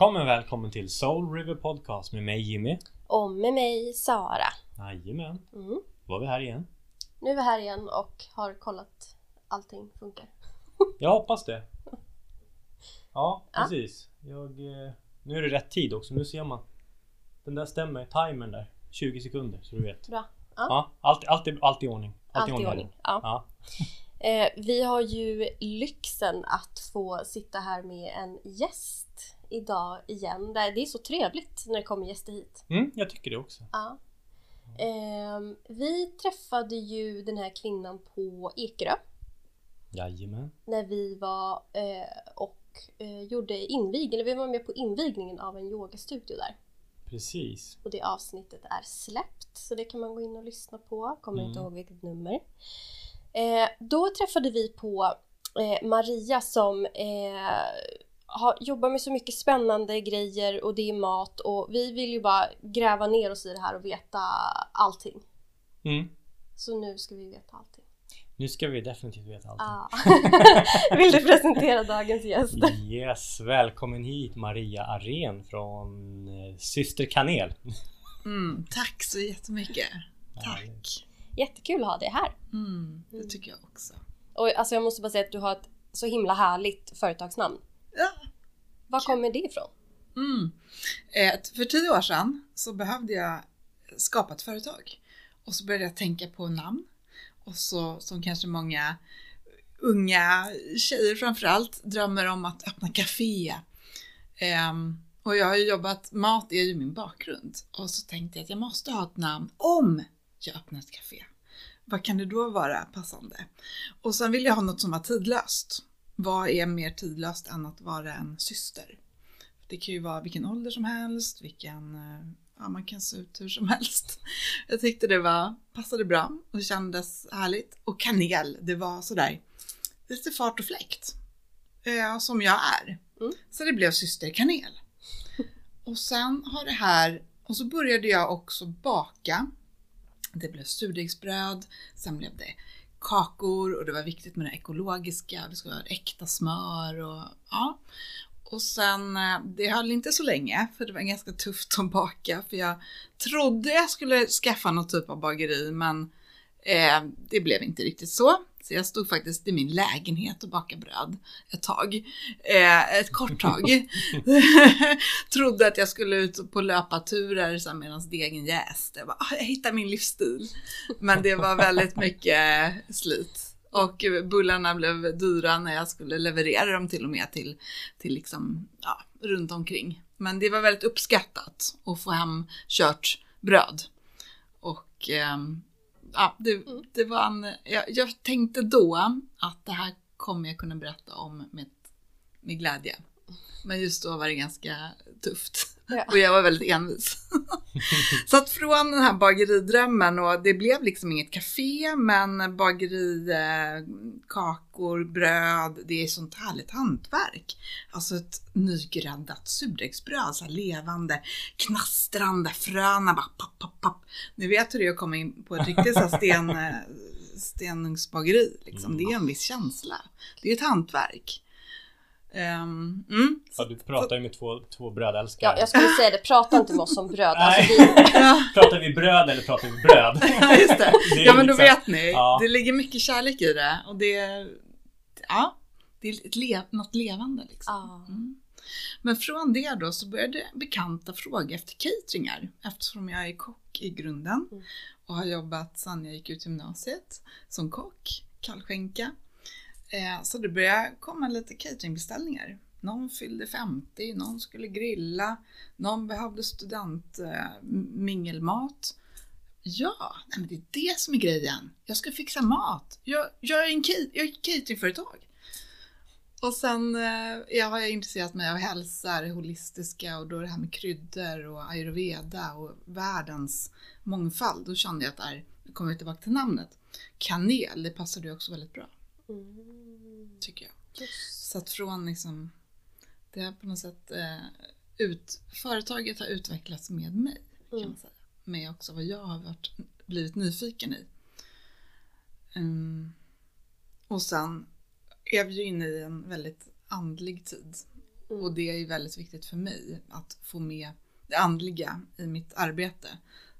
Välkommen, välkommen till Soul River Podcast med mig Jimmy. Och med mig Sara. Jajamän. Mm. Då var vi här igen. Nu är vi här igen och har kollat allting funkar. Jag hoppas det. Ja, precis. Jag, eh, nu är det rätt tid också. Nu ser man. Den där stämmer. Timern där. 20 sekunder så du vet. Bra. Ja. Ja, allt, allt, är, allt i ordning. Allt i här. ordning. Ja. Ja. Eh, vi har ju lyxen att få sitta här med en gäst idag igen. Det det är så trevligt när det kommer gäster hit. Mm, jag tycker det också. Ja. Ehm, vi träffade ju den här kvinnan på Ekerö Jajamän. när vi var eh, och eh, gjorde invigningen. Vi var med på invigningen av en yogastudio där. Precis. Och det avsnittet är släppt så det kan man gå in och lyssna på. Kommer Mm. inte ihåg vilket nummer. Eh, då träffade vi på eh, Maria som har, jobbar med så mycket spännande grejer och det är mat och vi vill ju bara gräva ner oss i det här och veta allting. Mm. Så nu ska vi veta allting. Nu ska vi definitivt veta allting. Ah. vill du presentera dagens gäst? Yes, välkommen hit Maria Aren från eh, Syster Kanel. Mm, tack så jättemycket. Tack. Jättekul att ha dig här. Mm, det tycker jag också. Och alltså jag måste bara säga att du har ett så himla härligt företagsnamn. Ja. Var kommer det ifrån? Mm. Eh, för tio år sedan så behövde jag skapa ett företag. Och så började jag tänka på namn. Och så som kanske många unga tjejer framförallt drömmer om att öppna café. Ehm, och jag har ju jobbat, mat är ju min bakgrund. Och så tänkte jag att jag måste ha ett namn om jag öppnar ett café. Vad kan det då vara passande? Och sen vill jag ha något som var tidlöst. Vad är mer tidlöst än att vara en syster? Det kan ju vara vilken ålder som helst, vilken, eh, ja man kan se ut hur som helst. Jag tyckte det var, passade bra och kändes härligt. Och kanel, det var sådär lite fart och fläkt. Eh, som jag är. Mm. Så det blev syster kanel. Och sen har det här, och så började jag också baka. Det blev surdegsbröd, sen blev det kakor och det var viktigt med det ekologiska, det skulle vara äkta smör och ja. Och sen, eh, det höll inte så länge för det var ganska tufft att baka för jag trodde jag skulle skaffa någon typ av bageri men eh, det blev inte riktigt så. Så jag stod faktiskt i min lägenhet och bakade bröd ett tag. Eh, ett kort tag. trodde att jag skulle ut på löpaturer medan degen jäste. Jag, bara, "Ah, jag hittar min livsstil. Men det var väldigt mycket slit. Och bullarna blev dyra när jag skulle leverera dem till och med till, till liksom, ja, runt omkring. Men det var väldigt uppskattat att få hem kört bröd. Och ehm, ja, det, det var en, jag, jag tänkte då att det här kommer jag kunna berätta om med, med glädje. Men just då var det ganska tufft. Ja. Och jag var väldigt envis. så att från den här bageridrömmen och det blev liksom inget café men bageri, eh, kakor, bröd, det är sånt härligt hantverk. Alltså ett nygräddat surdegsbröd, så levande, knastrande, fröna bara papp, papp, papp. Ni vet hur det är att komma in på ett riktigt så sten, eh, stenugnsbageri. Liksom. Det är en viss känsla. Det är ett hantverk. Ehm, mm. Ja, du pratar ju med två, två brödälskare. Ja, jag skulle säga det. Prata inte med oss om bröd. Alltså, vi, Pratar vi bröd eller pratar vi bröd? Ja, just det. Det Ja, men då liksom- vet ni. Ja. Det ligger mycket kärlek i det. Och det är, ja, det är ett le, något levande liksom. Ja. Mm. Men från det då så började bekanta fråga efter cateringar. Eftersom jag är kock i grunden. Mm. Och har jobbat sedan jag gick ut gymnasiet som kock, kallskänka. Eh, så det började komma lite cateringbeställningar. Någon fyllde 50, någon skulle grilla, någon behövde studentmingelmat. Eh, ja, nej men det är det som är grejen. Jag ska fixa mat. Jag, jag är en jag är ett cateringföretag. Och sen eh, jag har jag intresserat mig av hälsa, det holistiska och då det här med kryddor och ayurveda och världens mångfald. Då kände jag att här, nu kommer vi tillbaka till namnet, kanel, det passade ju också väldigt bra Mm. tycker jag. Just. Så att från liksom, det har på något sätt eh, ut, företaget har utvecklats med mig kan Mm. man säga. Med också vad jag har varit, blivit nyfiken i. Mm. Och sen är vi ju inne i en väldigt andlig tid. Mm. Och det är ju väldigt viktigt för mig att få med det andliga i mitt arbete.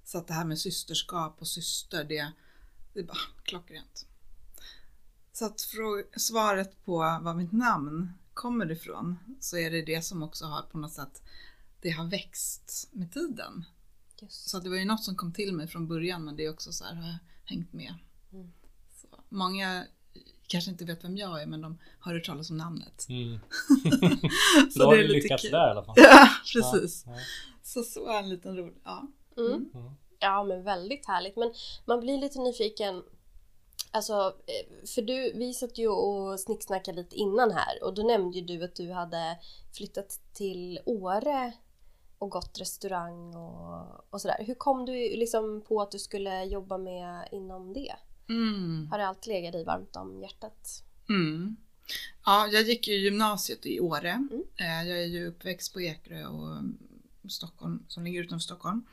Så att det här med systerskap och syster, det, det är bara klockrent. Så att svaret på var mitt namn kommer ifrån så är det det som också har på något sätt, det har växt med tiden. Just. Så att det var ju något som kom till mig från början men det är också så här har jag hängt med. Mm. Så, många kanske inte vet vem jag är men de har hört talas om namnet. Mm. Så Då har det du är lite lyckats kul. där i alla fall. Ja, precis. Ja, Så så en liten rolig, ja. Mm. ja. Ja men väldigt härligt. Men man blir lite nyfiken. Alltså, eh, för du, vi satt ju och snicksnackade lite innan här och då nämnde ju du att du hade flyttat till Åre och gått restaurang och, och sådär. Hur kom du liksom på att du skulle jobba med inom det? Mm. Har det alltid legat dig varmt om hjärtat? Mm. Ja, jag gick ju gymnasiet i Åre. Mm. Eh, Jag är ju uppväxt på Ekerö och Stockholm, som ligger utanför Stockholm.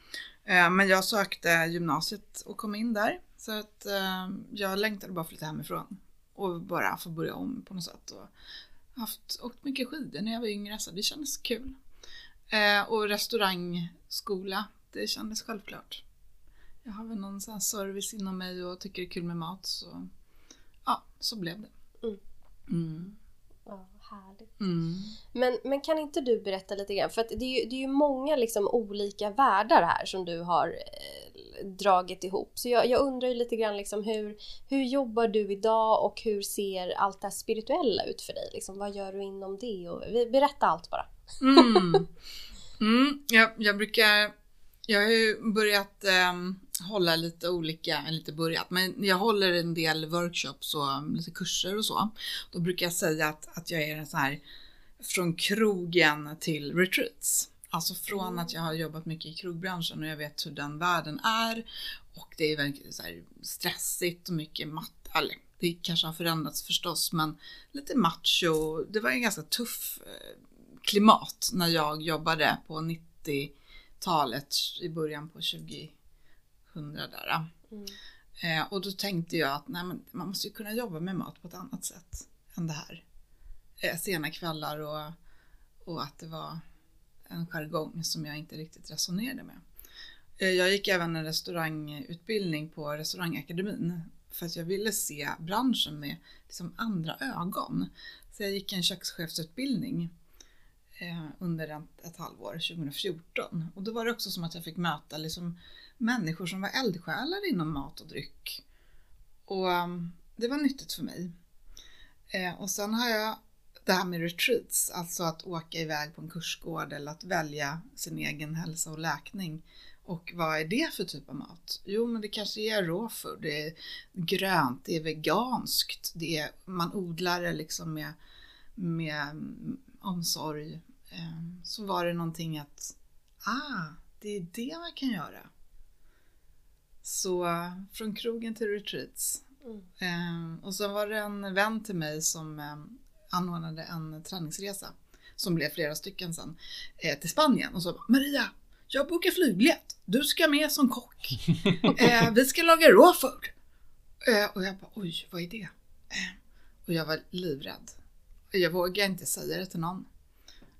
Eh, Men jag sökte gymnasiet och kom in där. Så att eh, jag längtade bara att flytta hemifrån. Och bara få börja om på något sätt. Och haft, åkt mycket skidor när jag var yngre så det kändes kul. Eh, Och restaurangskola, det kändes självklart. Jag har väl någon sån här service inom mig och tycker det är kul med mat. Så ja, så blev det. Mm. Mm. Härligt. Mm. Men, men kan inte du berätta lite grann? För att det är ju, det är ju många liksom olika världar här som du har eh, dragit ihop. Så jag, jag undrar ju lite grann liksom hur, hur jobbar du idag och hur ser allt det här spirituella ut för dig? Liksom, vad gör du inom det? Och, berätta allt bara. Mm. Mm. Jag, jag brukar, jag har ju börjat ehm, hålla lite olika, eller inte börjat, men jag håller en del workshops och lite kurser och så. Då brukar jag säga att, att jag är en sån här från krogen till retreats. Alltså från Mm. att jag har jobbat mycket i krogbranschen och jag vet hur den världen är. Och det är väldigt så här stressigt och mycket matt, eller det kanske har förändrats förstås, men lite macho. Det var en ganska tuff eh, klimat när jag jobbade på 90-talet i början på 2000 där. Mm. Eh, och då tänkte jag att nej, man måste ju kunna jobba med mat på ett annat sätt än det här. Eh, sena kvällar och, och att det var en jargong som jag inte riktigt resonerade med. Eh, jag gick även en restaurangutbildning på restaurangakademin för att jag ville se branschen med liksom andra ögon. Så jag gick en kökschefsutbildning Eh, under ett, ett halvår, 2014. Och då var det också som att jag fick möta liksom människor som var eldsjälar inom mat och dryck. Och ehm, det var nyttigt för mig. Eh, och sen har jag det här med retreats, alltså att åka iväg på en kursgård eller att välja sin egen hälsa och läkning. Och vad är det för typ av mat? Jo, men det kanske är raw food, det är grönt, det är veganskt, det är, man odlar det liksom med, med mm, omsorg. Eh, så var det någonting att, ah, det är det man kan göra. Så från krogen till retreats. Mm. Eh, och så var det en vän till mig som eh, anordnade en träningsresa som blev flera stycken sen eh, till Spanien och så Maria, jag bokar flygbiljett. Du ska med som kock. Eh, vi ska laga food. Eh, och jag bara, oj, vad är det? Eh, och jag var livrädd. Jag vågade inte säga det till någon.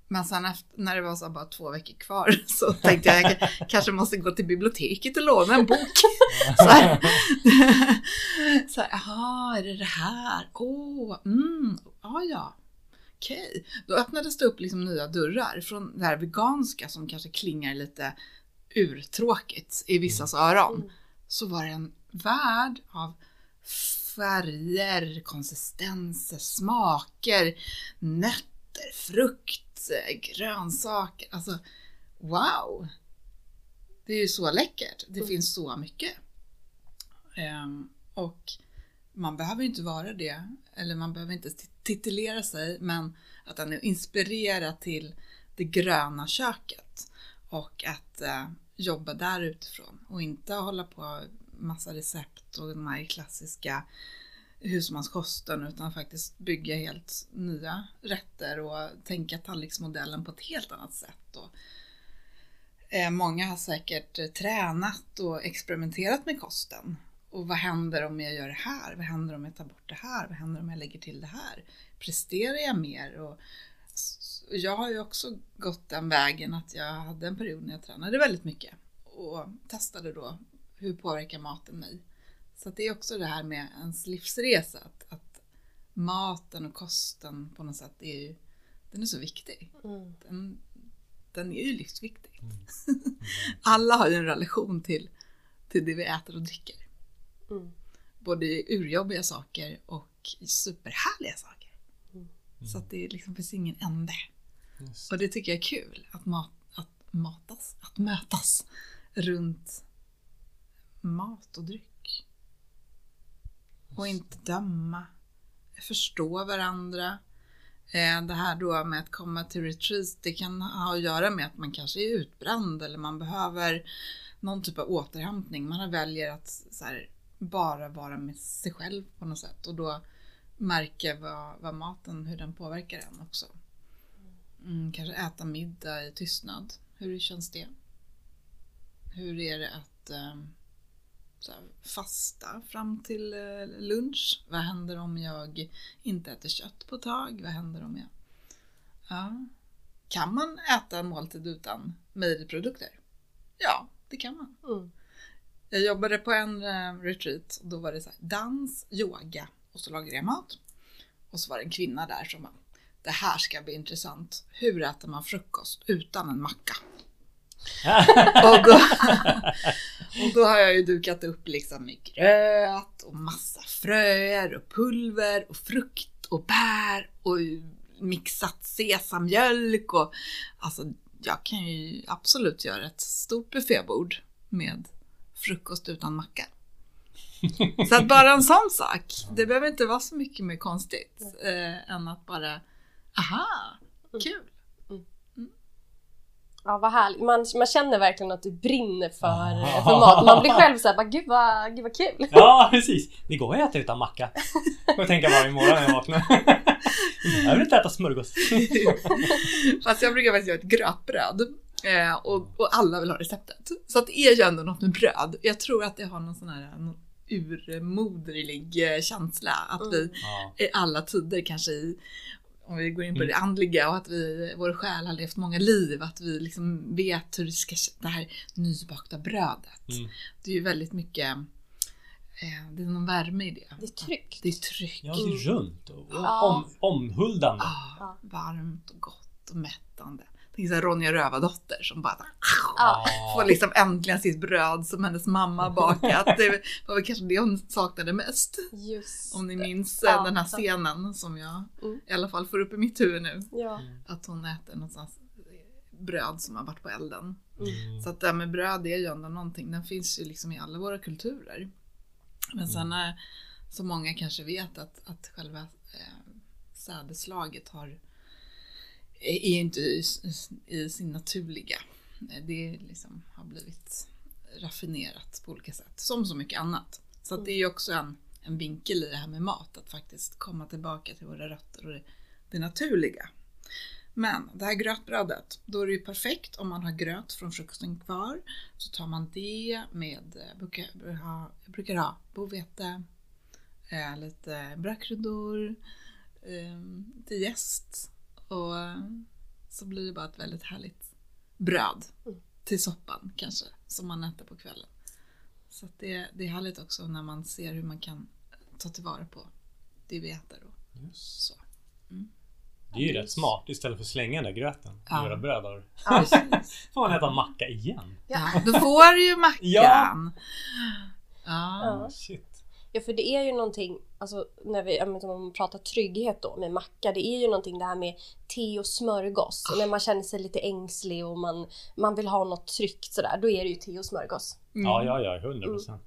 Men sen efter, när det var så bara två veckor kvar så tänkte jag jag kanske måste gå till biblioteket och låna en bok. Så här, så här jaha, är det det här? Åh, oh, mm, ja, ja. Okej, då öppnades det upp liksom nya dörrar från det här veganska som kanske klingar lite urtråkigt i vissas öron. Mm. Så var det en värld av färger, konsistenser, smaker, nötter, frukt, eh, grönsaker. Alltså, wow! Det är ju så läckert. Det Mm. finns så mycket. Ehm, och man behöver ju inte vara det, eller man behöver inte tit- titulera sig, men att den är inspirerad till det gröna köket och att eh, jobba där utifrån och inte hålla på massa recept och de här klassiska husmanskosten utan faktiskt bygga helt nya rätter och tänka tallriksmodellen på ett helt annat sätt. Och, eh, många har säkert tränat och experimenterat med kosten. Och vad händer om jag gör det här? Vad händer om jag tar bort det här? Vad händer om jag lägger till det här? Presterar jag mer? Och Jag har ju också gått den vägen att jag hade en period när jag tränade väldigt mycket och testade då hur påverkar maten mig. Så att det är också det här med ens livsresa, att, att maten och kosten på något sätt är ju, den är så viktig. Mm. Den, den är ju livsviktig. Mm. Alla har ju en relation till, till det vi äter och dricker. Mm. Både urjobbiga saker och superhärliga saker. Mm. Så att det liksom finns ingen ände. Just. Och det tycker jag är kul att, mat, att matas, att mötas runt mat och dryck. Och inte döma. Förstå varandra. Eh, det här då med att komma till retreat, det kan ha att göra med att man kanske är utbränd eller man behöver någon typ av återhämtning. Man väljer att så här, bara vara med sig själv på något sätt och då märka vad, vad maten, hur den påverkar en också. Mm, kanske äta middag i tystnad. Hur känns det? Hur är det att eh, här, fasta fram till eh, lunch? Vad händer om jag inte äter kött på ett tag? Vad händer om jag... Ja. Kan man äta en måltid utan mejeriprodukter? Ja, det kan man. Mm. Jag jobbade på en eh, retreat och då var det så här, dans, yoga och så lagade jag mat. Och så var det en kvinna där som bara, det här ska bli intressant. Hur äter man frukost utan en macka? Och då, och då har jag ju dukat upp liksom med gröt och massa fröer och pulver och frukt och bär och mixat sesammjölk och alltså jag kan ju absolut göra ett stort buffébord med frukost utan macka. Så att bara en sån sak, det behöver inte vara så mycket mer konstigt eh, än att bara, aha, kul. Ja, vad härligt. Man, man känner verkligen att du brinner för, Ah. för mat. Man blir själv såhär, bara, gud vad, gud vad kul. Ja, precis. Det går ju att äta utan macka. Får jag tänka varje morgon när jag vaknar. Jag behöver inte äta smörgås. Fast jag brukar faktiskt göra ett grötbröd. Eh, och, och alla vill ha receptet. Så att det är ju ändå något med bröd. Jag tror att det har någon sån här någon urmoderlig eh, känsla. Att Mm. vi i alla tider kanske i om vi går in på det andliga och att vi, vår själ har levt många liv, att vi liksom vet hur det ska, det här nybakta brödet. Mm. Det är ju väldigt mycket, eh, det är någon värme i det. Det är tryggt. Det är tryggt. ja, det är runt och Ja. om, omhuldande. Ah, Ja. Varmt och gott och mättande. Tänk såhär Ronja Rövardotter som bara Ja. får liksom äntligen sitt bröd som hennes mamma bakat. Det var väl kanske det hon saknade mest. Just Om ni det. minns Ja. eh, den här scenen som jag Mm. i alla fall får upp i mitt huvud nu. Ja. Att hon äter någonstans bröd som har varit på elden. Mm. Så att det här med bröd är ju ändå någonting, den finns ju liksom i alla våra kulturer. Men sen är, så många kanske vet att, att själva eh, sädeslaget har, är ju inte i, i sin naturliga. Eh, det liksom har blivit raffinerat på olika sätt, som så mycket annat. Så att det är ju också en, en vinkel i det här med mat, att faktiskt komma tillbaka till våra rötter och det, det naturliga. Men det här grötbrödet, då är det ju perfekt om man har gröt från frukosten kvar. Så tar man det med, eh, brukar, jag brukar ha bovete, eh, lite brödkryddor, ehm, till lite jäst och så blir det bara ett väldigt härligt bröd Mm. till soppan kanske, som man äter på kvällen. Så att det, det är härligt också när man ser hur man kan ta tillvara på det vi äter. Då. Just. Så. Det är ju rätt smart istället för att slänga den där gröten och Ja. göra bröd av. Ja. Får man äta macka igen? Ja, då får du ju mackan. Ja. Ja. Ja. Shit. Ja för det är ju någonting, alltså när vi om man pratar trygghet då med macka, det är ju någonting det här med te och smörgås. Ah. När man känner sig lite ängslig och man, man vill ha något tryggt sådär, då är det ju te och smörgås. Mm. Ja, ja, ja, 100 procent.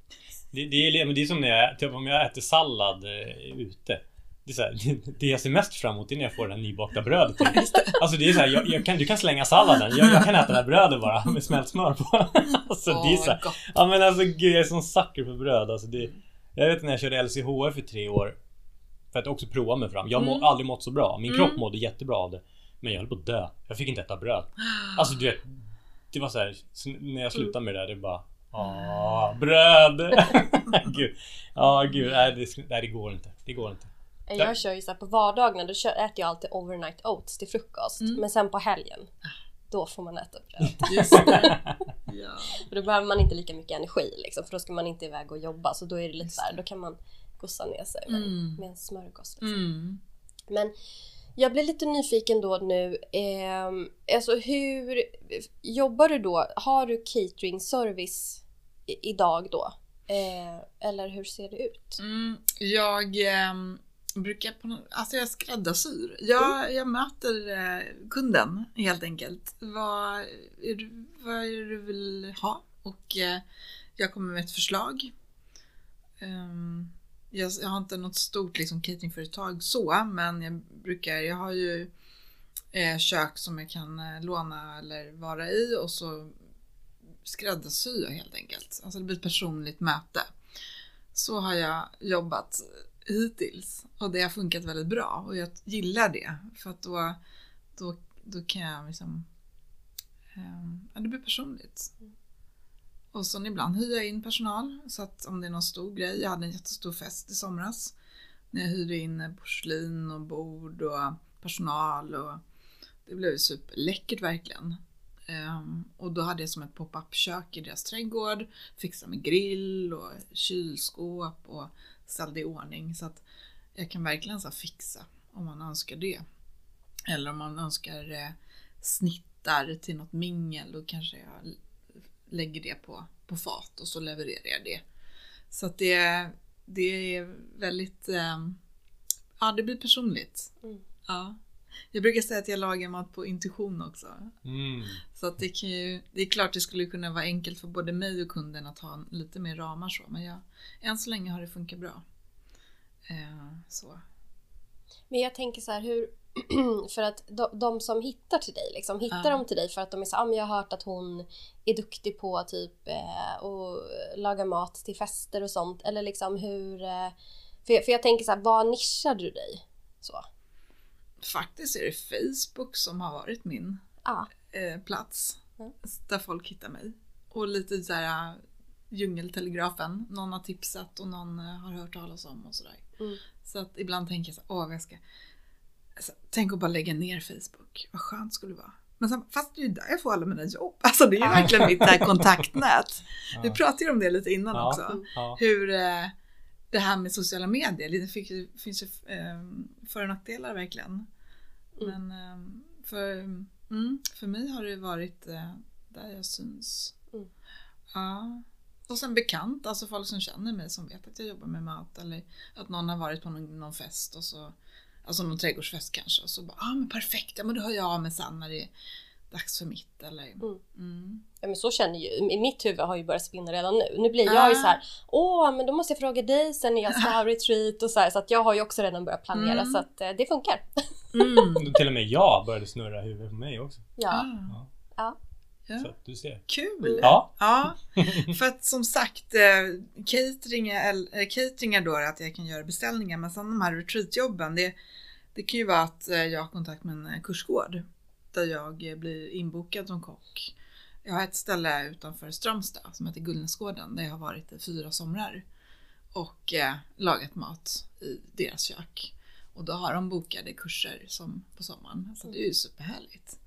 Det, det, är, men det är som när jag, typ om jag äter sallad eh, ute. Det, är så här, det, jag ser mest fram emot är när jag får det här nybakta brödet. Alltså det är så här, jag, jag kan, du kan slänga salladen. Jag, jag kan äta det här brödet bara med smält smör på. Alltså det är så här. Ja men alltså gud jag är sån sucker för bröd. Alltså, det, jag vet när jag körde LCHF för tre år. För att också prova mig fram. Jag har må, Mm. aldrig mått så bra. Min Mm. kropp mådde jättebra av det. Men jag höll på att dö. Jag fick inte äta bröd. Alltså du vet. Det var så här, när jag slutade med det där, det bara... Ah, bröd! gud. Ja, gud. Nej det, nej, det går inte. Det går inte. Jag kör ju så här på vardagarna, då äter jag alltid overnight oats till frukost. Mm. Men sen på helgen, då får man äta bröd. Just det. Ja. För då behöver man inte lika mycket energi liksom, för då ska man inte iväg och jobba. Så då är det lite så här, då kan man gossa ner sig med, Mm. med en smörgås. Liksom. Mm. Men jag blir lite nyfiken då nu. Eh, alltså hur jobbar du då? Har du catering service i, idag då? Eh, eller hur ser det ut? Mm, jag ehm, brukar på nå- alltså jag skräddarsyr. Jag, jag möter eh, kunden helt enkelt. Vad är, du, vad är det du vill ha? Och eh, jag kommer med ett förslag. Ehm, jag, jag har inte något stort liksom, cateringföretag så, men jag brukar, jag har ju eh, kök som jag kan låna eller vara i och så skräddarsyr jag helt enkelt. Alltså det blir ett personligt möte. Så har jag jobbat hittills och det har funkat väldigt bra och jag gillar det för att då, då, då kan jag liksom ehm, ja, det blir personligt. Och så ibland hyr jag in personal så att om det är någon stor grej, jag hade en jättestor fest i somras när jag hyrde in porslin och bord och personal och det blev superläckert verkligen. Ehm, och då hade jag som ett pop-up kök i deras trädgård, fixade med grill och kylskåp och ställde i ordning så att jag kan verkligen så fixa om man önskar det. Eller om man önskar eh, snittar till något mingel då kanske jag lägger det på, på fat och så levererar jag det. Så att det, det är väldigt, eh, ja det blir personligt. Mm. Ja. Jag brukar säga att jag lagar mat på intuition också. Mm. Så att det, kan ju, det är klart det skulle kunna vara enkelt för både mig och kunden att ha lite mer ramar så. Men jag, än så länge har det funkat bra. Eh, så. Men jag tänker så här, hur... för att de, de som hittar till dig, liksom, hittar Ja. de till dig för att de är så ah, men jag har hört att hon är duktig på typ eh, att laga mat till fester och sånt. Eller liksom hur... Eh, för, jag, för jag tänker så här, var nischar du dig? Så. Faktiskt är det Facebook som har varit min Ja. eh, plats. Mm. Där folk hittar mig. Och lite så här äh, djungeltelegrafen. Någon har tipsat och någon eh, har hört talas om och sådär. Mm. Så att ibland tänker jag så här, åh jag ska... Alltså, tänk att bara lägga ner Facebook. Vad skönt skulle det vara. Men sen, fast det är ju där jag får alla mina jobb. Alltså det är ju verkligen mitt där kontaktnät. Vi pratade ju om det lite innan också. Hur eh, det här med sociala medier, det finns ju eh, för och nackdelar verkligen. Mm. Men eh, för, mm, för mig har det varit eh, där jag syns. Mm. Ja. Och sen bekant, alltså folk som känner mig som vet att jag jobbar med mat eller att någon har varit på någon, någon fest och så Alltså någon trädgårdsfest kanske och så bara, ah men perfekt, ja men då hör jag av mig sen när det är dags för mitt eller Mm. mm. Ja, men så känner ju, i mitt huvud har ju börjat spinna redan nu. Nu blir jag ju Ah. så här, åh men då måste jag fråga dig sen när jag ska ha retreat och så här, så att jag har ju också redan börjat planera Mm. så att eh, det funkar. Mm. Till och med jag började snurra huvudet på mig också. Ja. Ah. Ja. Ja. Så att du ser. Kul! Ja. Ja, för att som sagt, eh, catering, är- eh, catering är då att jag kan göra beställningar, men sen de här retreatjobben, det, det kan ju vara att jag har kontakt med en kursgård där jag blir inbokad som kock. Jag har ett ställe utanför Strömstad som heter Gullnäsgården där jag har varit i fyra somrar och eh, lagat mat i deras kök. Och då har de bokade kurser som på sommaren, så det är ju superhärligt.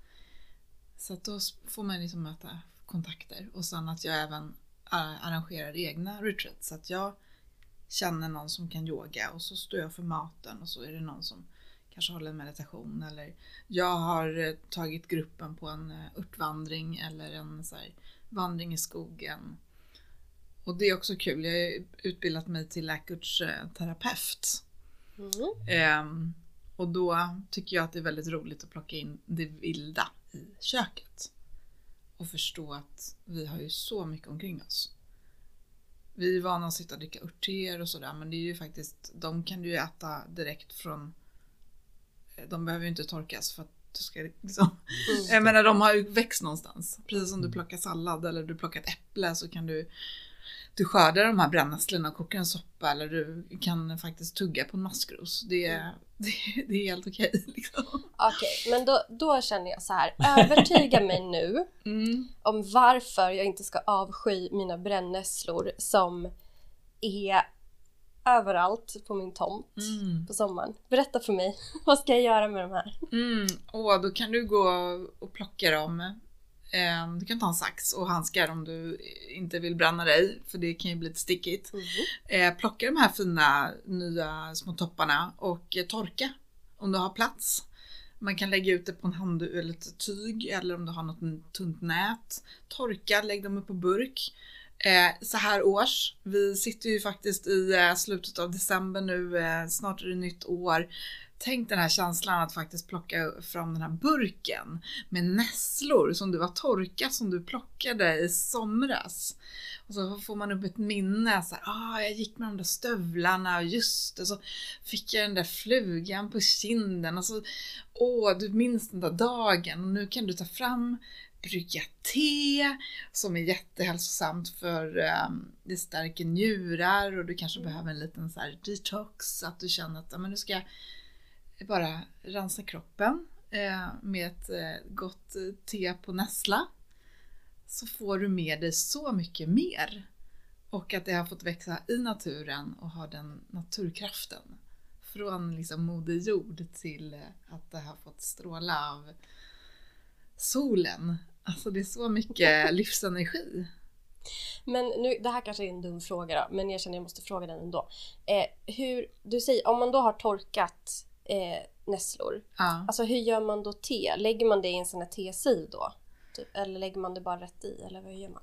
Så att då får man liksom möta kontakter och sen att jag även arrangerar egna retreats. Så att jag känner någon som kan yoga och så står jag för maten och så är det någon som kanske håller en meditation eller jag har eh, tagit gruppen på en eh, örtvandring eller en så vandring i skogen. Och det är också kul, jag har utbildat mig till läkarterapeut. Mm. Ehm, och då tycker jag att det är väldigt roligt att plocka in det vilda i köket. Och förstå att vi har ju så mycket omkring oss. Vi är vana att sitta och dricka örttéer och sådär men det är ju faktiskt, de kan du ju äta direkt från de behöver ju inte torkas för att du ska liksom Mm. jag menar de har ju växt någonstans. Precis som du plockar sallad eller du plockar ett äpple så kan du du skördar de här brännässlorna och kokar en soppa eller du kan faktiskt tugga på en maskros. Det är, det, det är helt okej. liksom. Okej, men då, då känner jag så här. Övertyga mig nu Mm. om varför jag inte ska avsky mina brännässlor som är överallt på min tomt Mm. på sommaren. Berätta för mig, vad ska jag göra med de här? Mm. Åh, då kan du gå och plocka dem. Eh, Du kan ta en sax och handskar om du inte vill bränna dig, för det kan ju bli lite stickigt. Eh, Plocka de här fina nya små topparna och eh, torka om du har plats. Man kan lägga ut det på en handduk eller ett tyg eller om du har något tunt nät. Torka, lägg dem upp på burk. Eh, så här års, vi sitter ju faktiskt i eh, slutet av december nu, eh, snart är det nytt år. Tänk den här känslan att faktiskt plocka fram den här burken med nässlor som du har torkat som du plockade i somras. Och så får man upp ett minne, så här, ah, jag gick med de där stövlarna och just det, så fick jag den där flugan på kinden och så, åh, du minns den där dagen och nu kan du ta fram brygga te som är jättehälsosamt för um, det stärker njurar och du kanske behöver en liten så här detox, att du känner att men du ska bara rensa kroppen eh, med ett eh, gott eh, te på nässla så får du med dig så mycket mer. Och att det har fått växa i naturen och har den naturkraften. Från liksom moder jord till eh, att det har fått stråla av solen. Alltså det är så mycket livsenergi. Men nu, det här kanske är en dum fråga då, men jag känner jag måste fråga den ändå. Eh, hur, du säger, om man då har torkat eh, nässlor, Ja. alltså hur gör man då te? Lägger man det i en sån här tesil då? Typ, eller lägger man det bara rätt i, eller vad gör man?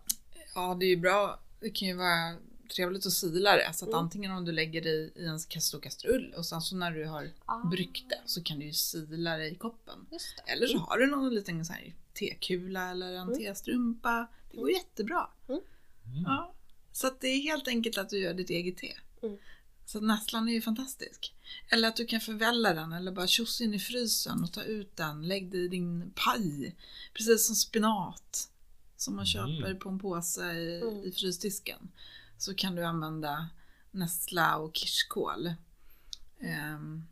ja, det är ju bra. Det kan ju vara trevligt att sila det. Så att Mm. antingen om du lägger det i i en stor kastrull och sen så när du har Ah. bryggt det så kan du ju sila det i koppen. Det. Eller så har du någon liten så här tekula eller en Mm. testrumpa. Det går jättebra. Mm. Ja. Så att det är helt enkelt att du gör ditt eget te. Mm. Så att nässlan är ju fantastisk. Eller att du kan förvälla den eller bara tjossa in i frysen och ta ut den. Lägg det i din paj. Precis som spenat. Som man Mm. köper på en påse i, Mm. i frysdisken. Så kan du använda nässla och kirskål. Ehm,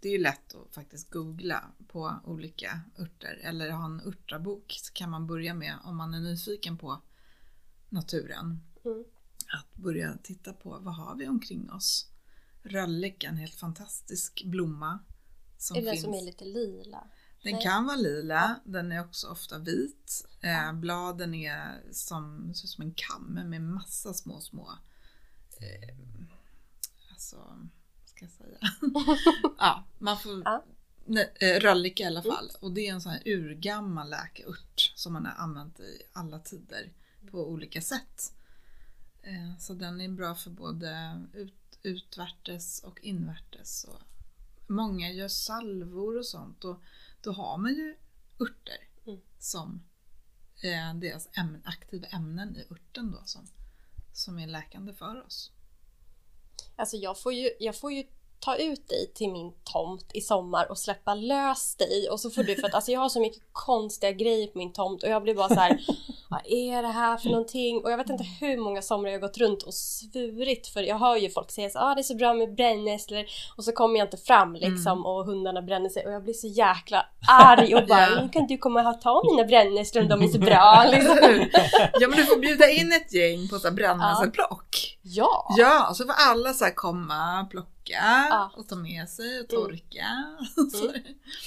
det är ju lätt att faktiskt googla på olika örter eller ha en örtabok så kan man börja med om man är nyfiken på naturen. Mm. Att börja titta på vad har vi omkring oss. Röllek är en helt fantastisk blomma. Som är det finns. som är lite lila? Den Nej. kan vara lila, den är också ofta vit. Eh, bladen är som, som en kam med massa små, små eh, alltså, ska jag säga? ja, man får Ja. Nej, eh, röllika i alla fall. Och det är en sån här urgammal läkeört som man har använt i alla tider på olika sätt. Eh, så den är bra för både ut, utvärtes och invärtes. Och många gör salvor och sånt och då har man ju örter Mm. som eh, deras ämnen, aktiva ämnen i örten då som, som är läkande för oss. Alltså jag får ju, jag får ju ta ut dig till min tomt i sommar och släppa lös dig och så får du för att alltså jag har så mycket konstiga grejer på min tomt och jag blir bara så här vad är det här för någonting? Och jag vet inte hur många somrar jag gått runt och svurit för jag hör ju folk säga så ah, det är så bra med brännässlor och så kommer jag inte fram liksom och hundarna bränner sig och jag blir så jäkla arg och bara nu kan du komma och ta mina brännässlor om de är så bra liksom. ja men du får bjuda in ett gäng på så brännässelplock. Ja! Ja, så får alla så här komma, plocka Ja. och ta med sig och torka. Så-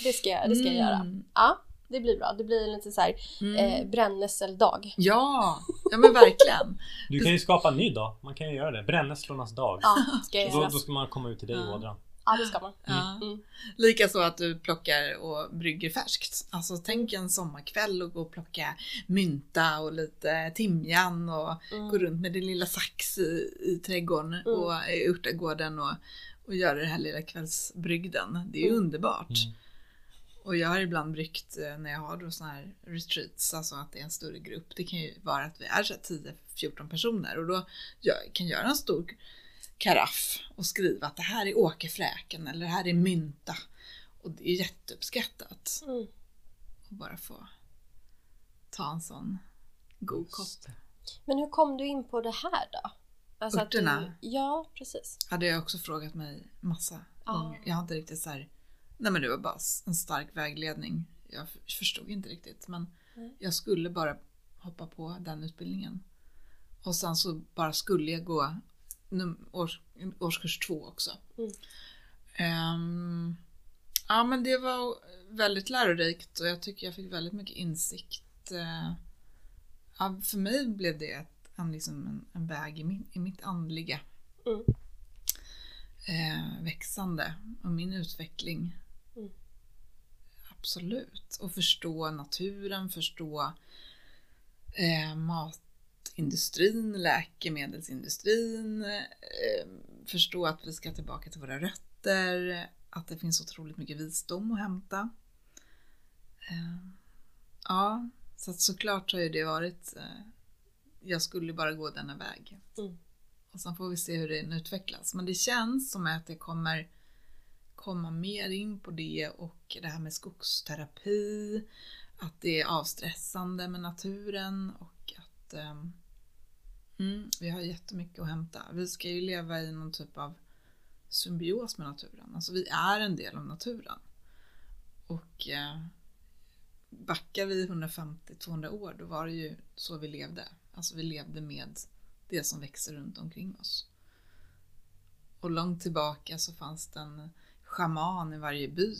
Det ska jag, det ska jag göra. Mm. Ja, det blir bra. Det blir lite så här Mm. eh, brännässeldag. Ja, ja men verkligen. Du kan ju skapa en ny dag. Man kan ju göra det. Brännässlornas dag. Ja, ska jag Då, göra. då ska man komma ut till dig Ja. Ådran. Ja, det ska man. Ja. Mm. Likaså att du plockar och brygger färskt. Alltså tänk en sommarkväll och gå och plocka mynta och lite timjan och Mm. gå runt med din lilla sax i, i trädgården och i örtagården och, och göra det här lilla kvällsbrygden. Det är ju Mm. underbart. Mm. Och jag har ibland bryggt eh, när jag har då såna här retreats, alltså att det är en större grupp. Det kan ju vara att vi är så här 10-14 personer och då jag kan jag göra en stor karaff och skriva att det här är åkerfräken eller det här är mynta. Och det är jätteuppskattat Mm. att bara få ta en sån god kopp. Men hur kom du in på det här då? Alltså att Örterna? Du, ja, precis. Har jag också frågat mig massa Ja. gånger. Jag har inte riktigt så här, nej men det var bara en stark vägledning. Jag förstod inte riktigt men Nej. jag skulle bara hoppa på den utbildningen. Och sen så bara skulle jag gå års, årskurs två också. Mm. Ehm, ja men det var väldigt lärorikt och jag tycker jag fick väldigt mycket insikt. Eh, ja, för mig blev det ett, en, liksom en, en väg i, min, i mitt andliga Mm. eh, växande och min utveckling. Mm. Absolut. Och förstå naturen, förstå eh, matindustrin, läkemedelsindustrin, eh, förstå att vi ska tillbaka till våra rötter, att det finns otroligt mycket visdom att hämta. Eh, ja, så att såklart har ju det varit, eh, jag skulle bara gå denna väg. Mm. Och sen får vi se hur den utvecklas. Men det känns som att det kommer komma mer in på det och det här med skogsterapi. Att det är avstressande med naturen och att ehm, mm, vi har jättemycket att hämta. Vi ska ju leva i någon typ av symbios med naturen. Alltså vi är en del av naturen. Och eh, backar vi 150-200 år då var det ju så vi levde. Alltså vi levde med det som växer runt omkring oss. Och långt tillbaka så fanns det en schaman i varje by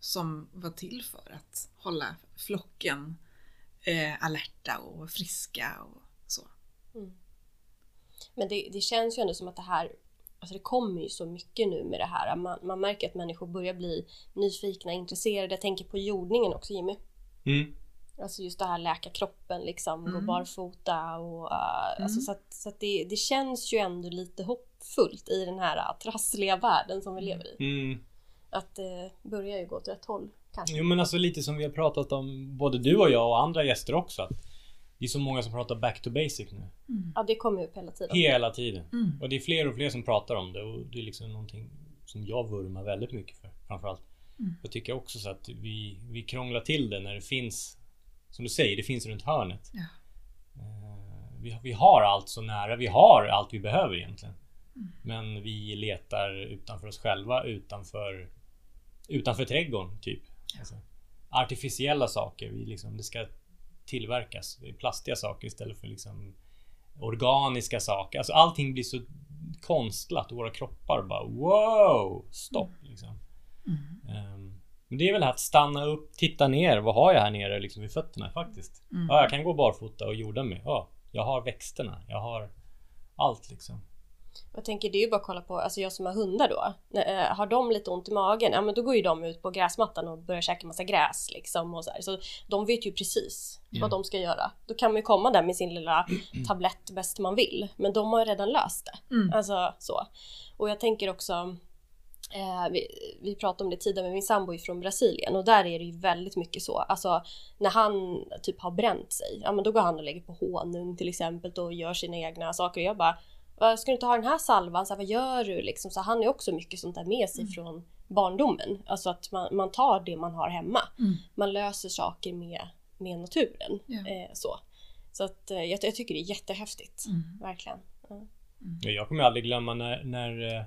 som var till för att hålla flocken eh, alerta och friska och så. Men det, det känns ju ändå som att det här, alltså det kommer ju så mycket nu med det här. Man, man märker att människor börjar bli nyfikna, intresserade. Jag tänker på jordningen också Jimmy. Mm. Alltså just det här läka kroppen liksom, gå Mm. barfota och uh, alltså Mm. så att, så att det, det känns ju ändå lite hoppfullt i den här uh, trassliga världen som vi lever i. Mm. Att det börjar ju gå åt rätt håll kanske. Jo men alltså lite som vi har pratat om både du och jag och andra gäster också. Att det är så många som pratar back to basic nu. Ja, det kommer ju upp hela tiden. Hela tiden. Mm. Och det är fler och fler som pratar om det och det är liksom någonting som jag vurmar väldigt mycket för framförallt. Mm. Jag tycker också så att vi, vi krånglar till det när det finns Som du säger, det finns runt hörnet. Ja. Eh, Vi, vi har allt så nära, vi har allt vi behöver egentligen. Men vi letar utanför oss själva, utanför Utanför trädgården typ. Alltså, artificiella saker, vi liksom, det ska tillverkas. Plastiga saker istället för liksom organiska saker. Alltså allting blir så konstlat och våra kroppar bara wow, stopp liksom. Mm. Ehm, men det är väl att stanna upp, titta ner. Vad har jag här nere liksom vid fötterna faktiskt? Mm. Ja, jag kan gå barfota och jorda mig. Ja, jag har växterna. Jag har allt liksom. Jag tänker det är ju bara att kolla på, alltså jag som har hundar då. Eh, har de lite ont i magen, ja men då går ju de ut på gräsmattan och börjar käka massa gräs liksom och så här. Så de vet ju precis Ja. vad de ska göra. Då kan man ju komma där med sin lilla tablett bäst man vill. Men de har ju redan löst det. Mm. Alltså så. Och jag tänker också Eh, vi, vi pratade om det tidigare med min sambo är från Brasilien och där är det ju väldigt mycket så. Alltså när han typ har bränt sig, ja men då går han och lägger på honung till exempel och gör sina egna saker. Och jag bara, "Vad, ska du inte ha den här salvan? Så här, vad gör du? Liksom, så han är också mycket sånt där med sig från barndomen. Alltså att man, man tar det man har hemma. Mm. Man löser saker med, med naturen. Ja. Eh, så så att, eh, jag, jag tycker det är jättehäftigt. Mm. Verkligen. Ja. Ja, Jag kommer aldrig glömma när, när, eh,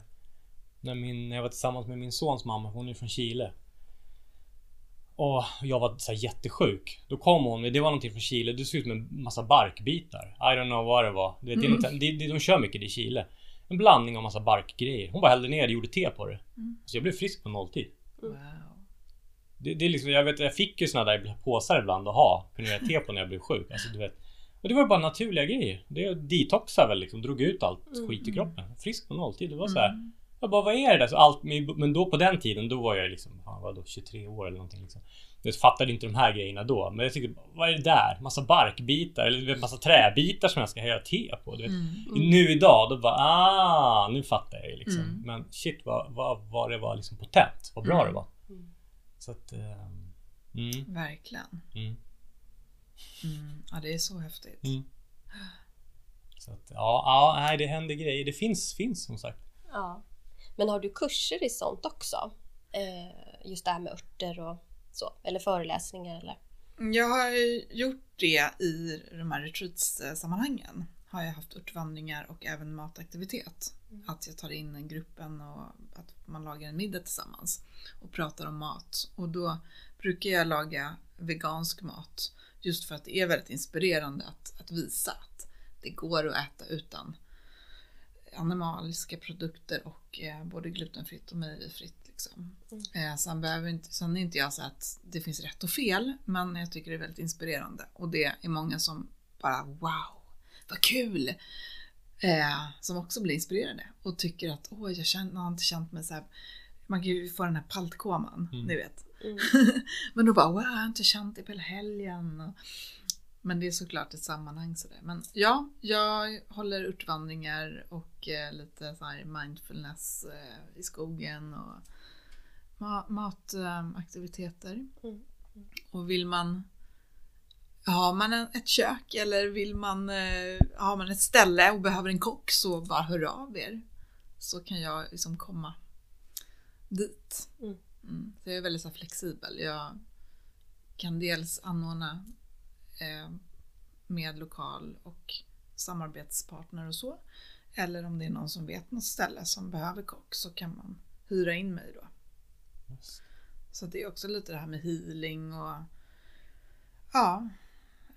när, min, när jag var tillsammans med min sons mamma. Hon är från Chile. Och jag var så jättesjuk. Då kom hon det var någonting från Chile. Det såg ut som en massa barkbitar. I don't know vad det var. Är Mm. det, det, de kör mycket i Chile. En blandning av massa barkgrejer. Hon bara hällde ner det och gjorde te på det. Mm. Så jag blev frisk på nolltid. Wow. Det, det är liksom, jag vet, jag fick ju såna där påsar ibland att ha. Kunde göra te på när jag blev sjuk. Alltså, du vet. Och det var bara naturliga grejer. Det detoxade väl liksom, drog ut allt Mm. skit i kroppen. Frisk på nolltid. Det var så här. Mm. Jag bara, vad är det där? Så allt, men då på den tiden, då var jag liksom, fan, vadå, 23 år eller någonting liksom. Jag fattade inte de här grejerna då. Men jag tyckte, vad är det där? Massa barkbitar eller massa träbitar som jag ska göra te på. Du vet. Mm. Nu idag, då bara, ah, nu fattar jag ju liksom. Mm. Men shit vad, vad, vad det var liksom potent. Vad bra Mm. det var. Mm. Så att, mm, Verkligen. mm, Mm. Ja, det är så häftigt. mm. Så att, ja, ja, nej, det händer grejer. Det finns, finns som sagt. Ja. Men har du kurser i sånt också? Eh, just det här med örter och så? Eller föreläsningar eller? Jag har gjort det i de här retreats-sammanhangen. Har jag haft örtvandringar och även mataktivitet. Mm. Att jag tar in en gruppen och att man lagar en middag tillsammans och pratar om mat. Och då brukar jag laga vegansk mat just för att det är väldigt inspirerande att, att visa att det går att äta utan animaliska produkter och eh, både glutenfritt och mejerifritt. Liksom. Mm. Eh, sen, behöver inte, sen är inte jag så att det finns rätt och fel, men jag tycker det är väldigt inspirerande. Och det är många som bara wow, vad kul! Eh, som också blir inspirerade och tycker att åh, jag känner, har inte känt mig så här. Man kan ju få den här paltkoman, Mm. ni vet. Mm. Men då bara wow, jag har inte känt det på hela helgen. Och, men det är såklart ett sammanhang sådär. Men ja, jag håller urtvandringar och eh, lite så här mindfulness eh, i skogen och ma- mataktiviteter. Mm. Och vill man har man en, ett kök eller vill man eh, har man ett ställe och behöver en kock så bara hör av er. Så kan jag liksom komma dit. Mm. Mm. Så jag är väldigt så flexibel. Jag kan dels anordna med lokal och samarbetspartner och så. Eller om det är någon som vet något ställe som behöver kock så kan man hyra in mig då. Så det är också lite det här med healing och ja,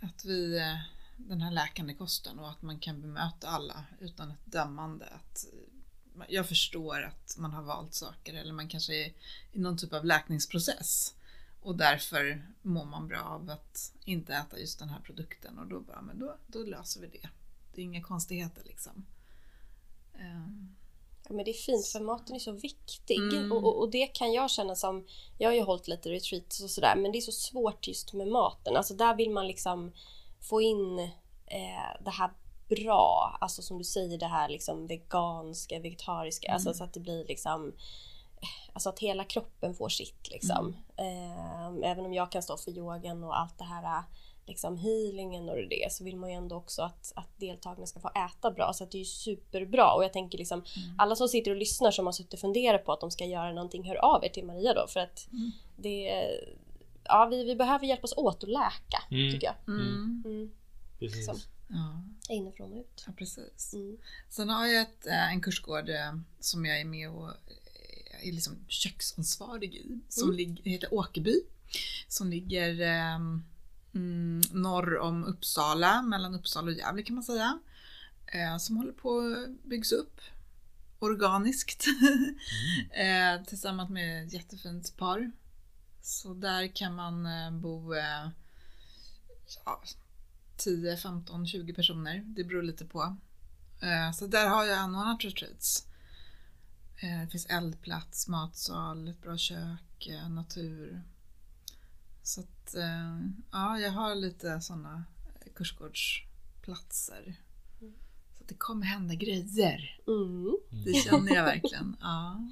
att vi eh, den här läkande kosten och att man kan bemöta alla utan ett dömande. Att eh, jag förstår att man har valt saker eller man kanske är i någon typ av läkningsprocess och därför mår man bra av att inte äta just den här produkten och då bara, men då, då löser vi det. Det är inga konstigheter liksom. Ehm, Ja, men det är fint för maten är så viktig Mm. och, och, och det kan jag känna som, jag har ju hållit lite retreats och sådär men det är så svårt just med maten. Alltså där vill man liksom få in eh, det här bra, alltså som du säger det här liksom veganska, vegetariska, alltså Mm. så att det blir liksom Alltså att hela kroppen får sitt liksom. Eh, även om jag kan stå för yogan och allt det här liksom healingen och det så vill man ju ändå också att, att deltagarna ska få äta bra så att det är ju superbra och jag tänker liksom Mm. alla som sitter och lyssnar som har suttit och funderat på att de ska göra någonting hör av er till Maria då för att Mm. det ja vi, vi behöver hjälpas åt att läka Mm. tycker jag. Mm. Mm. Precis. Som. Ja, Inifrån och ut. ja, precis. Mm. Sen har jag ett, eh, en kursgård eh, som jag är med och är liksom köksansvarig i. Som Mm. ligger, heter Åkerby. Som ligger eh, mm, norr om Uppsala, mellan Uppsala och Gävle kan man säga. Eh, som håller på att byggs upp organiskt. eh, tillsammans med ett jättefint par. Så där kan man eh, bo ja, 10, 15, 20 personer. Det beror lite på. Så där har jag anordnat retreats. Eh, Det finns eldplats, matsal, ett bra kök, eh, natur. Så att, eh, ja, jag har lite sådana kursgårdsplatser. Mm. Så det kommer hända grejer. Mm. Det känner jag verkligen. Ja.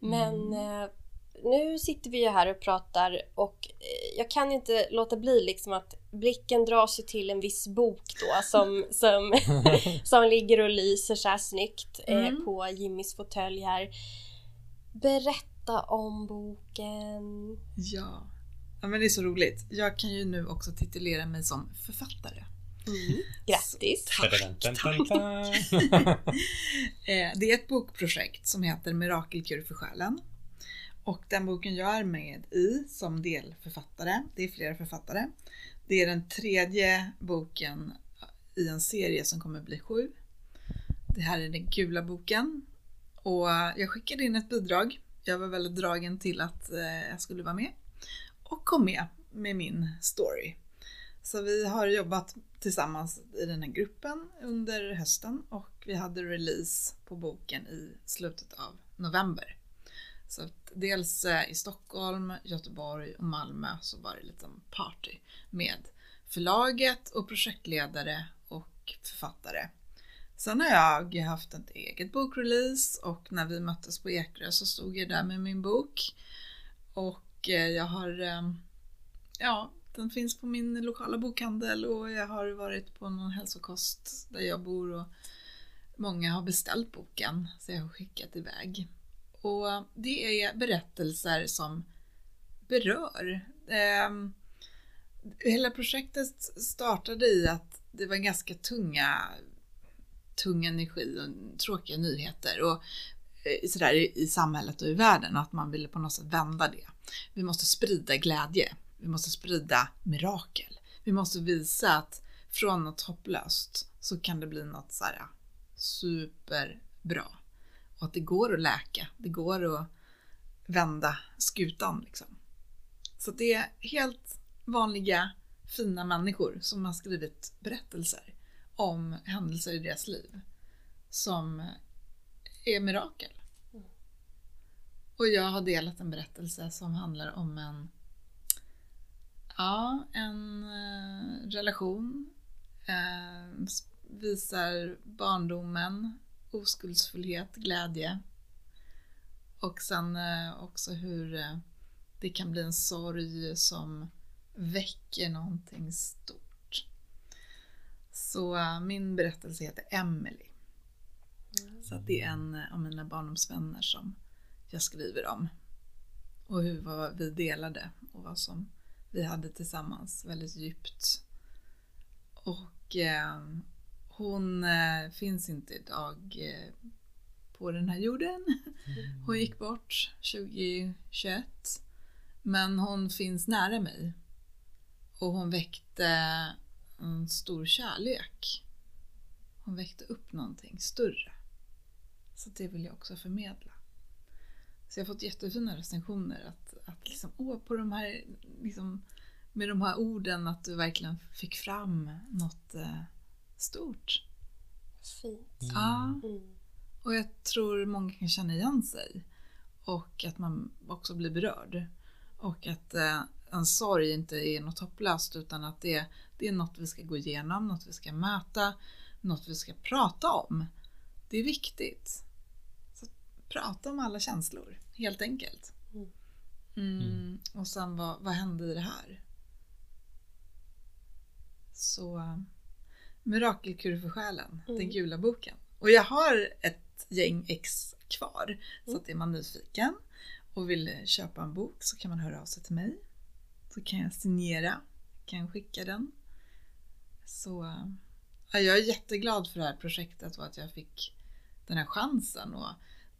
Men Mm. eh, nu sitter vi ju här och pratar och eh, jag kan inte låta bli liksom att blicken dras ju till en viss bok då som, som, som ligger och lyser så här snyggt eh, Mm. på Jimmys fåtölj här. Berätta om boken. ja. Ja men det är så roligt. Jag kan ju nu också titulera mig som författare. Grattis! Ta-da-dun-dun-dun-dun. Eh, Det är ett bokprojekt som heter Mirakelkur för själen. Och den boken jag är med i som delförfattare, det är flera författare. Det är den tredje boken i en serie som kommer bli sju. Det här är den gula boken. Och jag skickade in ett bidrag. Jag var väldigt dragen till att eh, jag skulle vara med. Och kom med med min story. Så vi har jobbat tillsammans i den här gruppen under hösten och vi hade release på boken i slutet av november. Så att dels eh, i Stockholm, Göteborg och Malmö så var det liksom party med förlaget och projektledare och författare. Sen har jag haft ett eget bokrelease och när vi möttes på Ekerö så stod jag där med min bok. Och eh, jag har, eh, ja, den finns på min lokala bokhandel och jag har varit på någon hälsokost där jag bor och många har beställt boken så jag har skickat iväg. Och det är berättelser som berör. Ehm, hela projektet startade i att det var ganska tunga, tung energi och tråkiga nyheter och eh, sådär i, i samhället och i världen och att man ville på något sätt vända det. Vi måste sprida glädje. Vi måste sprida mirakel. Vi måste visa att från något hopplöst så kan det bli något så här superbra. Och att det går att läka, det går att vända skutan liksom. Så det är helt vanliga fina människor som har skrivit berättelser om händelser i deras liv som är mirakel. Och jag har delat en berättelse som handlar om en Ja, en eh, relation. Eh, visar barndomen, oskuldsfullhet, glädje. Och sen eh, också hur eh, det kan bli en sorg som väcker någonting stort. Så eh, min berättelse heter Emily. Så att det är en av mina barndomsvänner som jag skriver om. Och hur vad vi delade och vad som vi hade tillsammans väldigt djupt. Och eh, hon eh, finns inte idag eh, på den här jorden. Hon gick bort 2021. Men hon finns nära mig. Och hon väckte en stor kärlek. Hon väckte upp någonting större. Så det vill jag också förmedla. Så jag har fått jättefina recensioner att, att liksom, åh, på de här, liksom, med de här orden att du verkligen fick fram något eh, stort. Fint. Ja, Mm. och jag tror många kan känna igen sig. Och att man också blir berörd. Och att eh, en sorg inte är något hopplöst utan att det, det är något vi ska gå igenom, något vi ska möta, något vi ska prata om. Det är viktigt. Så prata om alla känslor, helt enkelt. Mm. Mm, och sen vad, vad hände i det här? Så Mirakelkur för själen, Mm. den gula boken. Och jag har ett gäng ex kvar. Så Mm. att är man nyfiken och vill köpa en bok så kan man höra av sig till mig. Så kan jag signera, kan skicka den. Så ja, jag är jätteglad för det här projektet och att jag fick den här chansen. Och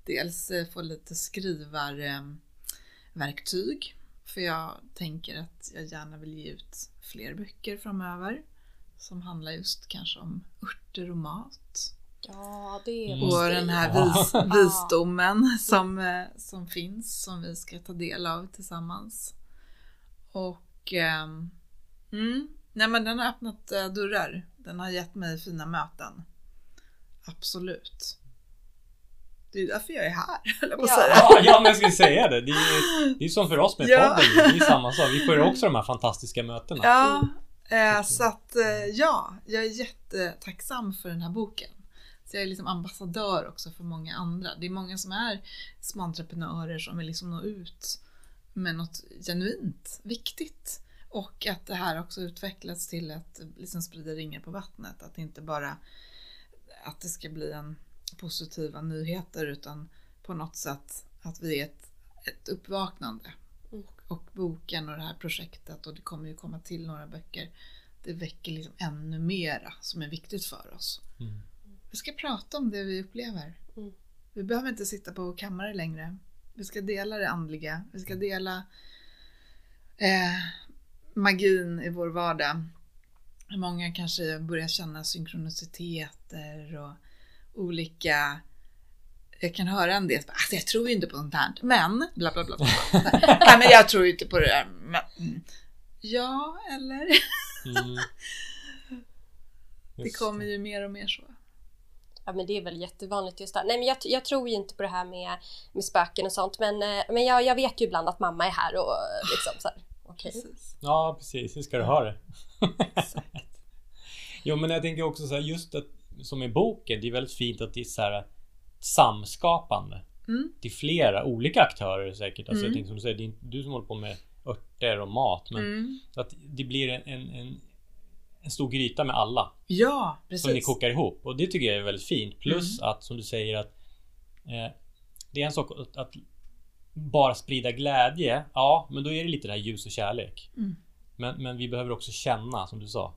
dels eh, få lite skrivarverktyg. För jag tänker att jag gärna vill ge ut fler böcker framöver. Som handlar just kanske om örter och mat. Ja, det Mm. måste Och den här vis, visdomen som, eh, som finns, som vi ska ta del av tillsammans. Och ehm, mm, nej men den har öppnat eh, dörrar. Den har gett mig fina möten. Absolut. Det är därför jag är här, jag på att Ja. säga. Ja, ja, men jag skulle säga det. Det är ju det är som för oss med Ja. podden. Det är samma sak. Vi får ju också de här fantastiska mötena. Ja, eh, så att eh, ja, jag är jättetacksam för den här boken. Så jag är liksom ambassadör också för många andra. Det är många som är små entreprenörer som vill liksom nå ut med något genuint viktigt. Och att det här också utvecklats till att liksom sprida ringar på vattnet. Att det inte bara att det ska bli en positiva nyheter utan på något sätt att vi är ett, ett uppvaknande. Och, boken och det här projektet och det kommer ju komma till några böcker. Det väcker liksom ännu mera som är viktigt för oss. Mm. Vi ska prata om det vi upplever. Mm. Vi behöver inte sitta på kammare längre. Vi ska dela det andliga. Vi ska dela eh, magin i vår vardag. Många kanske börjar känna synkroniciteter och olika jag kan höra en del, alltså jag tror ju inte på sånt här, men bla bla bla. bla. Nej men jag tror ju inte på det där. Men, mm. Ja, eller? Mm. Det kommer ju mer och mer så. Ja men det är väl jättevanligt just där. Nej men jag, jag tror ju inte på det här med, med spöken och sånt men, eh, men jag, jag vet ju ibland att mamma är här och eh, liksom så här. Precis. Ja, precis. Hur ska du ha det? Exakt. Jo, men jag tänker också så här, just att som i boken, det är väldigt fint att det är så här samskapande. Mm. Är flera olika aktörer säkert. Alltså jag Mm. tänker som du säger, det är inte du som håller på med örter och mat. Men Mm. att det blir en, en, en, en stor gryta med alla. Ja, Som ni precis. kokar ihop. Och det tycker jag är väldigt fint. Plus Mm. att som du säger att eh, Det är en sak att, att bara sprida glädje. Ja, men då är det lite det här ljus och kärlek. Mm. Men, men vi behöver också känna som du sa.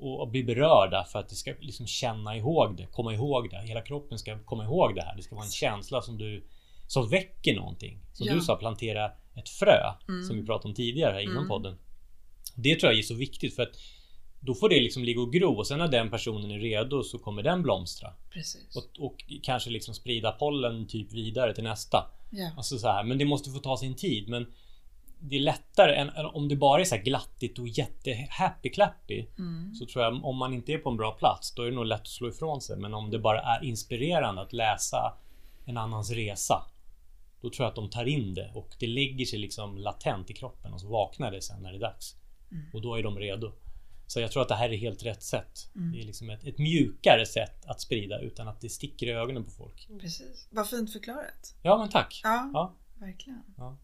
Och, och bli berörda för att det ska liksom känna ihåg det. Komma ihåg det. Hela kroppen ska komma ihåg det här. Det ska vara en känsla som du Som väcker någonting. Som Ja. du sa, plantera ett frö. Mm. Som vi pratade om tidigare här innan Mm. podden. Det tror jag är så viktigt för att Då får det liksom ligga och gro och sen när den personen är redo så kommer den blomstra. Och, och kanske liksom sprida pollen typ vidare till nästa. Ja. Alltså så här, men det måste få ta sin tid. Men det är lättare än än om det bara är så här glattigt och jätte happy clappy. Mm. Så tror jag om man inte är på en bra plats då är det nog lätt att slå ifrån sig. Men om det bara är inspirerande att läsa en annans resa. Då tror jag att de tar in det och det lägger sig liksom latent i kroppen och så vaknar det sen när det är dags. Mm. Och då är de redo. Så jag tror att det här är helt rätt sätt. Mm. Det är liksom ett, ett mjukare sätt att sprida utan att det sticker i ögonen på folk. Precis. Vad fint förklarat. Ja men tack. Ja, Ja. verkligen. Ja.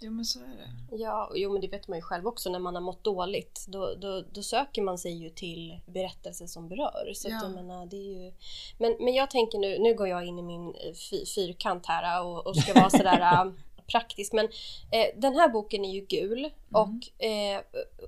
Jo men så är det. Ja, jo men det vet man ju själv också när man har mått dåligt. Då, då, då söker man sig ju till berättelser som berör. Så Ja. att menar, det är ju... men, men jag tänker nu, nu går jag in i min eh, fy, fyrkant här och, och ska vara sådär äh, praktisk. Men eh, den här boken är ju gul och eh,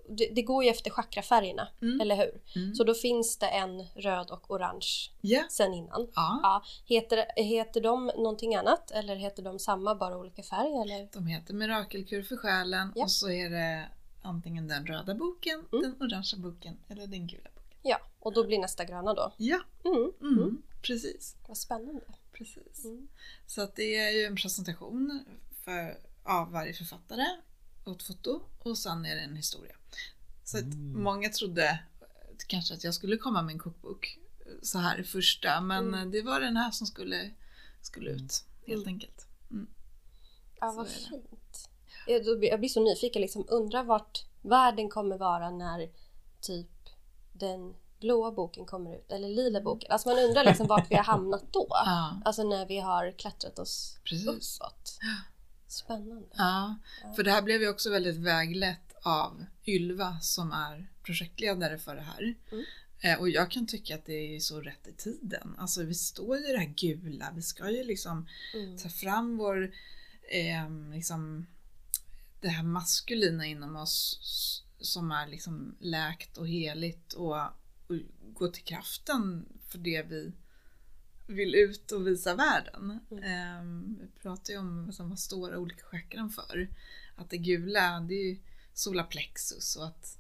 det, det går ju efter chakrafärgerna, Mm. eller hur? Mm. Så då finns det en röd och orange Ja. sen innan. ja. Ja, heter, heter de någonting annat eller heter de samma, bara olika färg? Eller? De heter Mirakelkur för själen Ja. och så är det antingen den röda boken, Mm. den orangea boken eller den gula boken. Ja, och då blir nästa gröna då. Ja, Mm. mm. Mm. precis. Vad spännande. precis. Mm. Så att det är ju en presentation för, av varje författare och ett foto och sen är det en historia. Så att Mm. många trodde eh, kanske att jag skulle komma med en kokbok eh, så här i första men Mm. det var den här som skulle, skulle ut helt Mm. enkelt. Ja, Så vad fint. Jag, då blir- jag blir så nyfiken, liksom, undrar vart världen kommer vara när typ den blåa boken kommer ut, eller lila boken. Alltså man undrar liksom vart vi har hamnat då. Ja, Alltså när vi har klättrat oss precis. uppåt. Spännande. Ja, för det här blev ju också väldigt väglett av Ylva som är projektledare för det här. Mm. Eh, Och jag kan tycka att det är så rätt i tiden. Alltså vi står ju i det här gula, vi ska ju liksom Mm. ta fram vår, eh, liksom, det här maskulina inom oss som är liksom läkt och heligt och, och gå till kraften för det vi vill ut och visa världen. Mm. Eh, vi pratar ju om liksom, vad står olika chakran för. Att det gula, det är ju solarplexus och att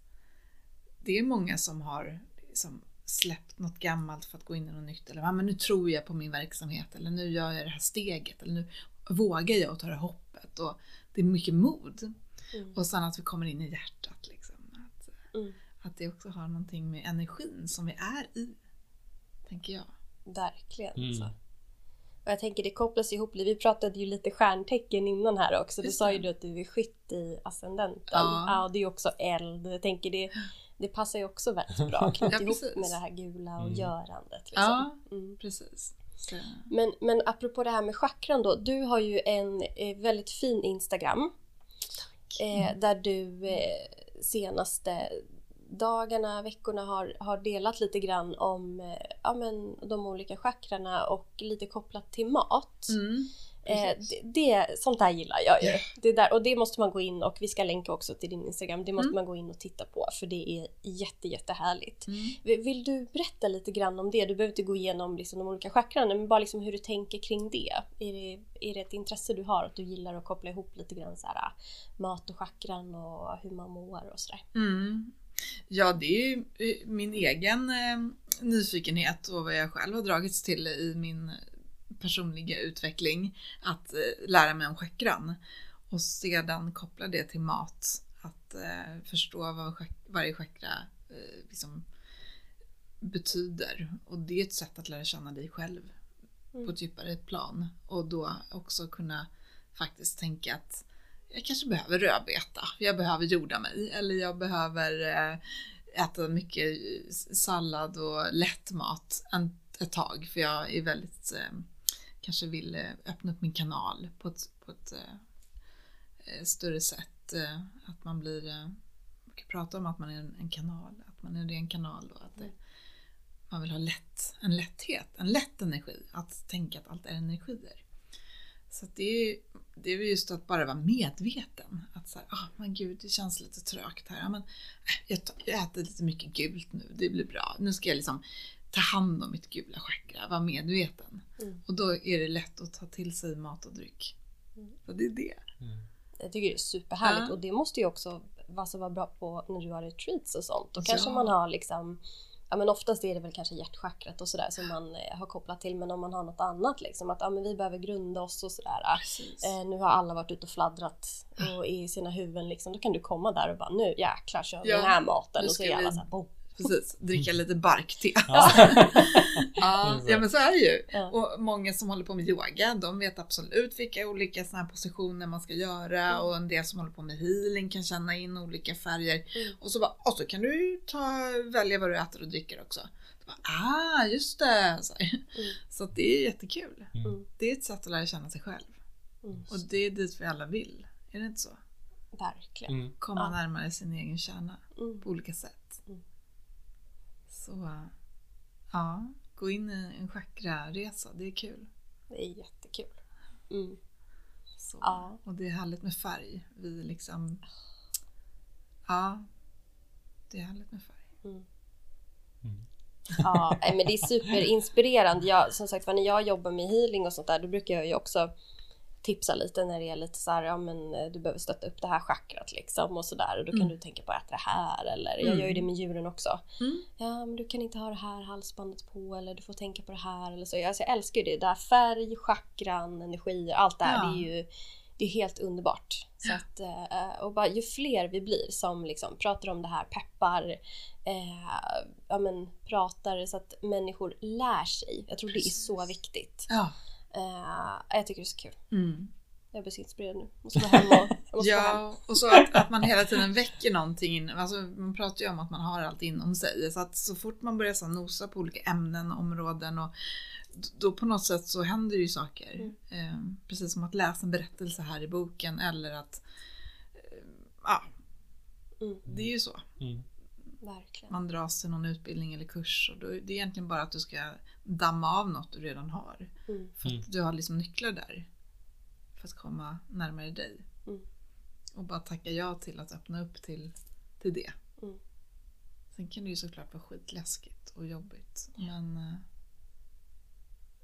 det är många som har liksom släppt något gammalt för att gå in i något nytt. Eller "Ja, men nu tror jag på min verksamhet eller nu gör jag det här steget eller nu vågar jag och ta det hoppet. Och det är mycket mod. Mm. Och sen att vi kommer in i hjärtat. Liksom. Att, Mm. att det också har någonting med energin som vi är i. Tänker jag. Verkligen. Mm. Alltså. Och jag tänker det kopplas ihop. Vi pratade ju lite stjärntecken innan här också. Du sa ju du att du är skytt i ascendenten. Ja. Ja, och det är ju också eld. Jag tänker det, det passar ju också väldigt bra. Knyta Ja, ihop precis. med det här gula och Mm. görandet. Liksom. Ja, Mm. precis. Så, Men, men apropå det här med chakran då. Du har ju en eh, väldigt fin Instagram. Eh, där du eh, senaste dagarna, veckorna har, har delat lite grann om eh, ja, men, de olika chakrarna och lite kopplat till mat. mm, Eh, det, det, sånt där gillar jag ju. Det där, och det måste man gå in och vi ska länka också till din Instagram. Det måste Mm. man gå in och titta på för det är jätte, jättehärligt. Mm. Vill vill du berätta lite grann om det? Du behöver inte gå igenom liksom de olika chakrarna men bara liksom hur du tänker kring det. Är det, är det ett intresse du har? Att du gillar att koppla ihop lite grann så här, mat och chakran och hur man mår och sådär? Mm. Ja, det är ju eh, min egen eh, nyfikenhet och vad jag själv har dragits till i min personliga utveckling. Att eh, lära mig om chakran. Och sedan koppla det till mat. Att förstå vad varje chakra liksom betyder. Och det är ett sätt att lära känna dig själv på Mm. ett djupare plan. Och då också kunna faktiskt tänka att jag kanske behöver rödbeta, jag behöver jorda mig eller jag behöver eh, äta mycket sallad och lätt mat ett tag för jag är väldigt, eh, kanske vill eh, öppna upp min kanal på ett, på ett större sätt. Att man blir, man kan prata om att man är en, en kanal, att man är en ren kanal och att det, man vill ha lätt, en lätthet, en lätt energi. Att tänka att allt är energier. Så att det är det är just att bara vara medveten. Att säga, ah men gud det känns lite trögt här. Ja, men, äh, jag, jag äter lite mycket gult nu, det blir bra. Nu ska jag liksom ta hand om mitt gula chakra, vara medveten. Mm. Och då är det lätt att ta till sig mat och dryck. Mm. Så det är det. Mm. Jag tycker det är superhärligt Ja. och det måste ju också vad som var bra på när du har retreats och sånt. Då Ja. kanske man har liksom Ja men oftast är det väl kanske hjärtchakrat och sådär som man eh, har kopplat till men om man har något annat liksom att ja, men vi behöver grunda oss och sådär. Precis. Eh, nu har alla varit ute och fladdrat och i sina huvuden liksom. Då kan du komma där och bara nu jäklar kör vi Ja, den här maten och så är alla vi- såhär. Precis, dricka lite barkte. Ja. Ja, men så är det ju. Ja. Och många som håller på med yoga, de vet absolut vilka olika såna här positioner man ska göra Mm. och en del som håller på med healing kan känna in olika färger. Mm. Och så, bara, och så kan du ta, välja vad du äter och dricker också. Bara, ah, just det! Så. Mm. så att det är jättekul. Mm. Det är ett sätt att lära känna sig själv. Mm. Och det är dit vi alla vill. Är det inte så? Verkligen. Mm. Komma Ja. närmare sin egen kärna Mm. på olika sätt. Så ja, gå in i en chakra-resa, det är kul. Det är jättekul. Mm. Så, Ja. Och det är härligt med färg. Vi liksom... Ja, det är härligt med färg. Mm. Mm. Ja, men det är superinspirerande. Jag, som sagt när jag jobbar med healing och sånt där, då brukar jag ju också tipsa lite när det är lite så här, ja men eh, du behöver stötta upp det här chakrat liksom och sådär och då kan Mm. du tänka på att äta det här eller jag Mm. gör ju det med djuren också. Mm. Ja men du kan inte ha det här halsbandet på eller du får tänka på det här eller så. Alltså, jag älskar ju det där färg, chakran, energier, allt det här. Ja. Det är ju det är helt underbart. Så att, eh, och bara, ju fler vi blir som liksom pratar om det här, peppar, eh, ja, men, pratar så att människor lär sig. Jag tror det är så Precis. viktigt. Ja. Eh, jag tycker det är så kul. Mm. Jag blir så inspirerad nu. Måste gå hem och... Jag måste gå hem. Ja, och så att, att man hela tiden väcker någonting. in- Alltså, man pratar ju om att man har allt inom sig. Så att så fort man börjar så nosa på olika ämnen och områden och då på något sätt så händer ju saker. Mm. Eh, precis som att läsa en berättelse här i boken eller att eh, ja, Mm, det är ju så. Mm. verkligen. Man dras till någon utbildning eller kurs och då, det är egentligen bara att du ska damma av något du redan har. Mm, För att Mm. du har liksom nycklar där. För att komma närmare dig. Mm. Och bara tacka ja till att öppna upp till, till det. Mm. Sen kan det ju såklart vara skitläskigt och jobbigt. Men, eh,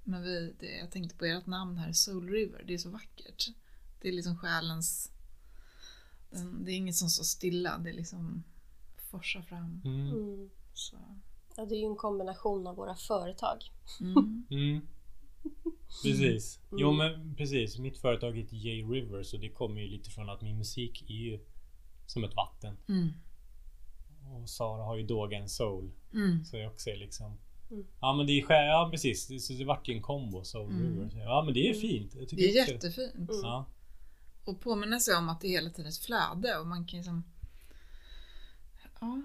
men vi, det, jag tänkte på ert namn här, Soul River. Det är så vackert. Det är liksom själens... Den, det är inget som står stilla. Det är liksom forsar fram. Mm. mm. Så. Ja, det är ju en kombination av våra företag. Mm. Mm. Precis. Mm. Jo men precis. Mitt företag heter J River så det kommer ju lite från att min musik är ju som ett vatten. Mm. Och Sara har ju Dogen Soul. Mm. Så jag också är liksom Mm. Ja men det är sjä- Ja precis. Det, så det vart ju en kombo Soul Mm. Så, Ja men det är fint. Jag tycker Det är jättefint. Mm. Ja. Och påminna sig om att det hela tiden är ett flöde och man kan liksom... Ja,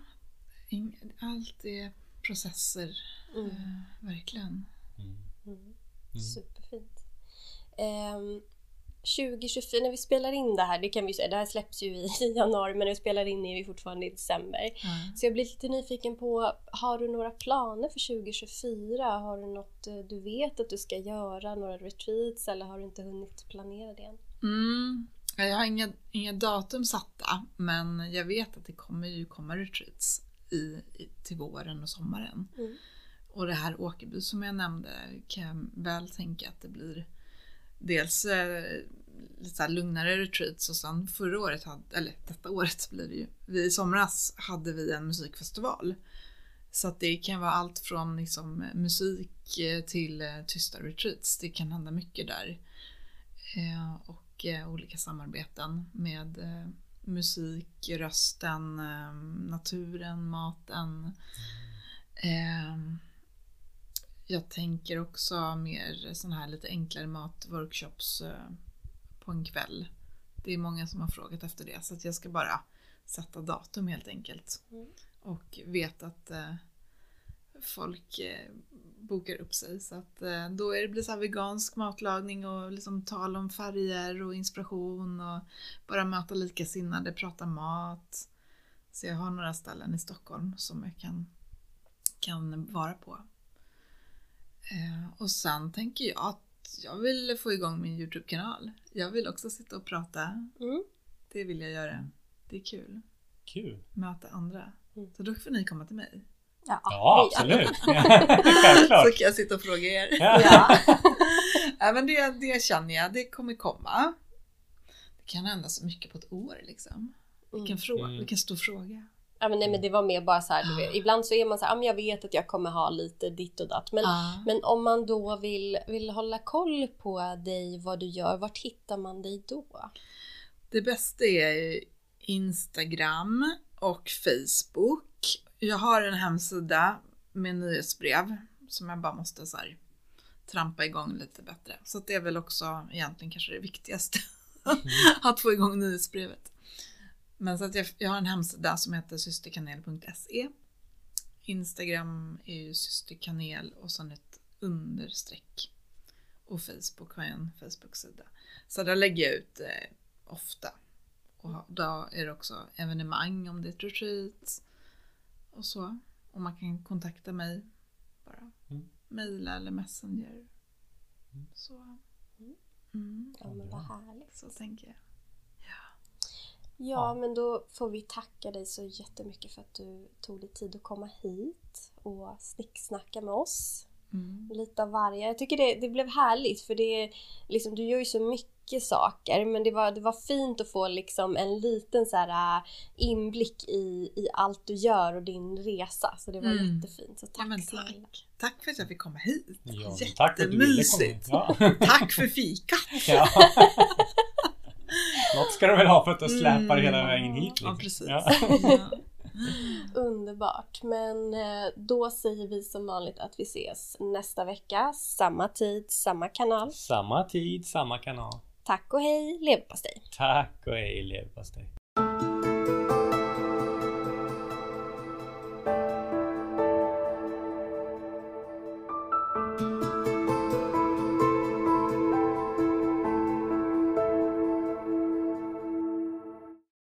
allt är processer. Mm. Eh, verkligen. Mm. Mm. Mm. Superfint. Ehm, 2024, när vi spelar in det här, det kan vi säga, det här släpps ju i januari men när vi spelar in är vi fortfarande i december. Ja. Så jag blir lite nyfiken på, har du några planer för 2024? Har du något eh, du vet att du ska göra, några retreats eller har du inte hunnit planera det än? Mm. Jag har inga, inga datum satta men jag vet att det kommer ju komma retreats i, till våren och sommaren. Mm. Och det här Åkerby som jag nämnde kan jag väl tänka att det blir dels eh, lite så lugnare retreats och sen förra året, hade, eller detta året blir det ju, vi, i somras hade vi en musikfestival. Så att det kan vara allt från liksom musik eh, till eh, tysta retreats. Det kan hända mycket där. Och olika samarbeten med musik, rösten, eh, naturen, maten. Eh, jag tänker också mer sån här lite enklare matworkshops eh, på en kväll. Det är många som har frågat efter det så jag ska bara sätta datum helt enkelt. Mm. Och vet att folk bokar upp sig. Så att eh, då är det blir så här vegansk matlagning och liksom tal om färger och inspiration och bara möta likasinnade, prata mat. Så jag har några ställen i Stockholm som jag kan, kan vara på. Eh, och sen tänker jag att jag vill få igång min YouTube-kanal. Jag vill också sitta och prata. Mm. Det vill jag göra. Det är kul. Kul. Möta andra. Mm. Så då får ni komma till mig. Ja, Ja det- absolut. Så Självklart. kan jag sitta och fråga er. Ja. Ja. Men det, det känner jag, det kommer komma. Det kan hända så mycket på ett år liksom. Vilken, fråga, Mm. vilken stor fråga. Ja, men nej men det var mer bara så här, du Ah. vet, ibland så är man så här, ja men jag vet att jag kommer ha lite ditt och datt. Men, Ja. men om man då vill, vill hålla koll på dig, vad du gör, vart hittar man dig då? Det bästa är Instagram och Facebook. Jag har en hemsida med nyhetsbrev som jag bara måste så här, trampa igång lite bättre. Så det är väl också egentligen kanske det viktigaste. att få igång nyhetsbrevet. Men så att jag, jag har en hemsida som heter systerkanel.se. Instagram är ju systerkanel och sen ett understreck. Och Facebook har jag en Facebook-sida. Så där lägger jag ut eh, ofta. Och då är det också evenemang om det är ett retreat. Och så. Och man kan kontakta mig bara. Mm. Mejla eller messenger. Så. Mm. Ja men vad härligt. Så tänker jag. Ja, men då får vi tacka dig så jättemycket för att du tog dig tid att komma hit och snicksnacka med oss. Mm. Lite av varje. Jag tycker det, det blev härligt för det är liksom, du gör ju så mycket saker men det var, det var fint att få liksom en liten så här äh, inblick i, i allt du gör och din resa. Så det var Mm. jättefint. Så tack Ja, men snälla. tack. tack för att jag fick komma hit. Ja, men tack för att du ville komma. Jättemysigt. Ja. Tack för fikat. Ja. Något ska du väl ha för att du släpar Mm. hela vägen hit. Ja, liksom. precis. Ja. Ja. Underbart. Men eh, då säger vi som vanligt att vi ses nästa vecka. Samma tid, samma kanal. Samma tid, samma kanal. Tack och hej, leverpastej! Tack och hej leverpastej.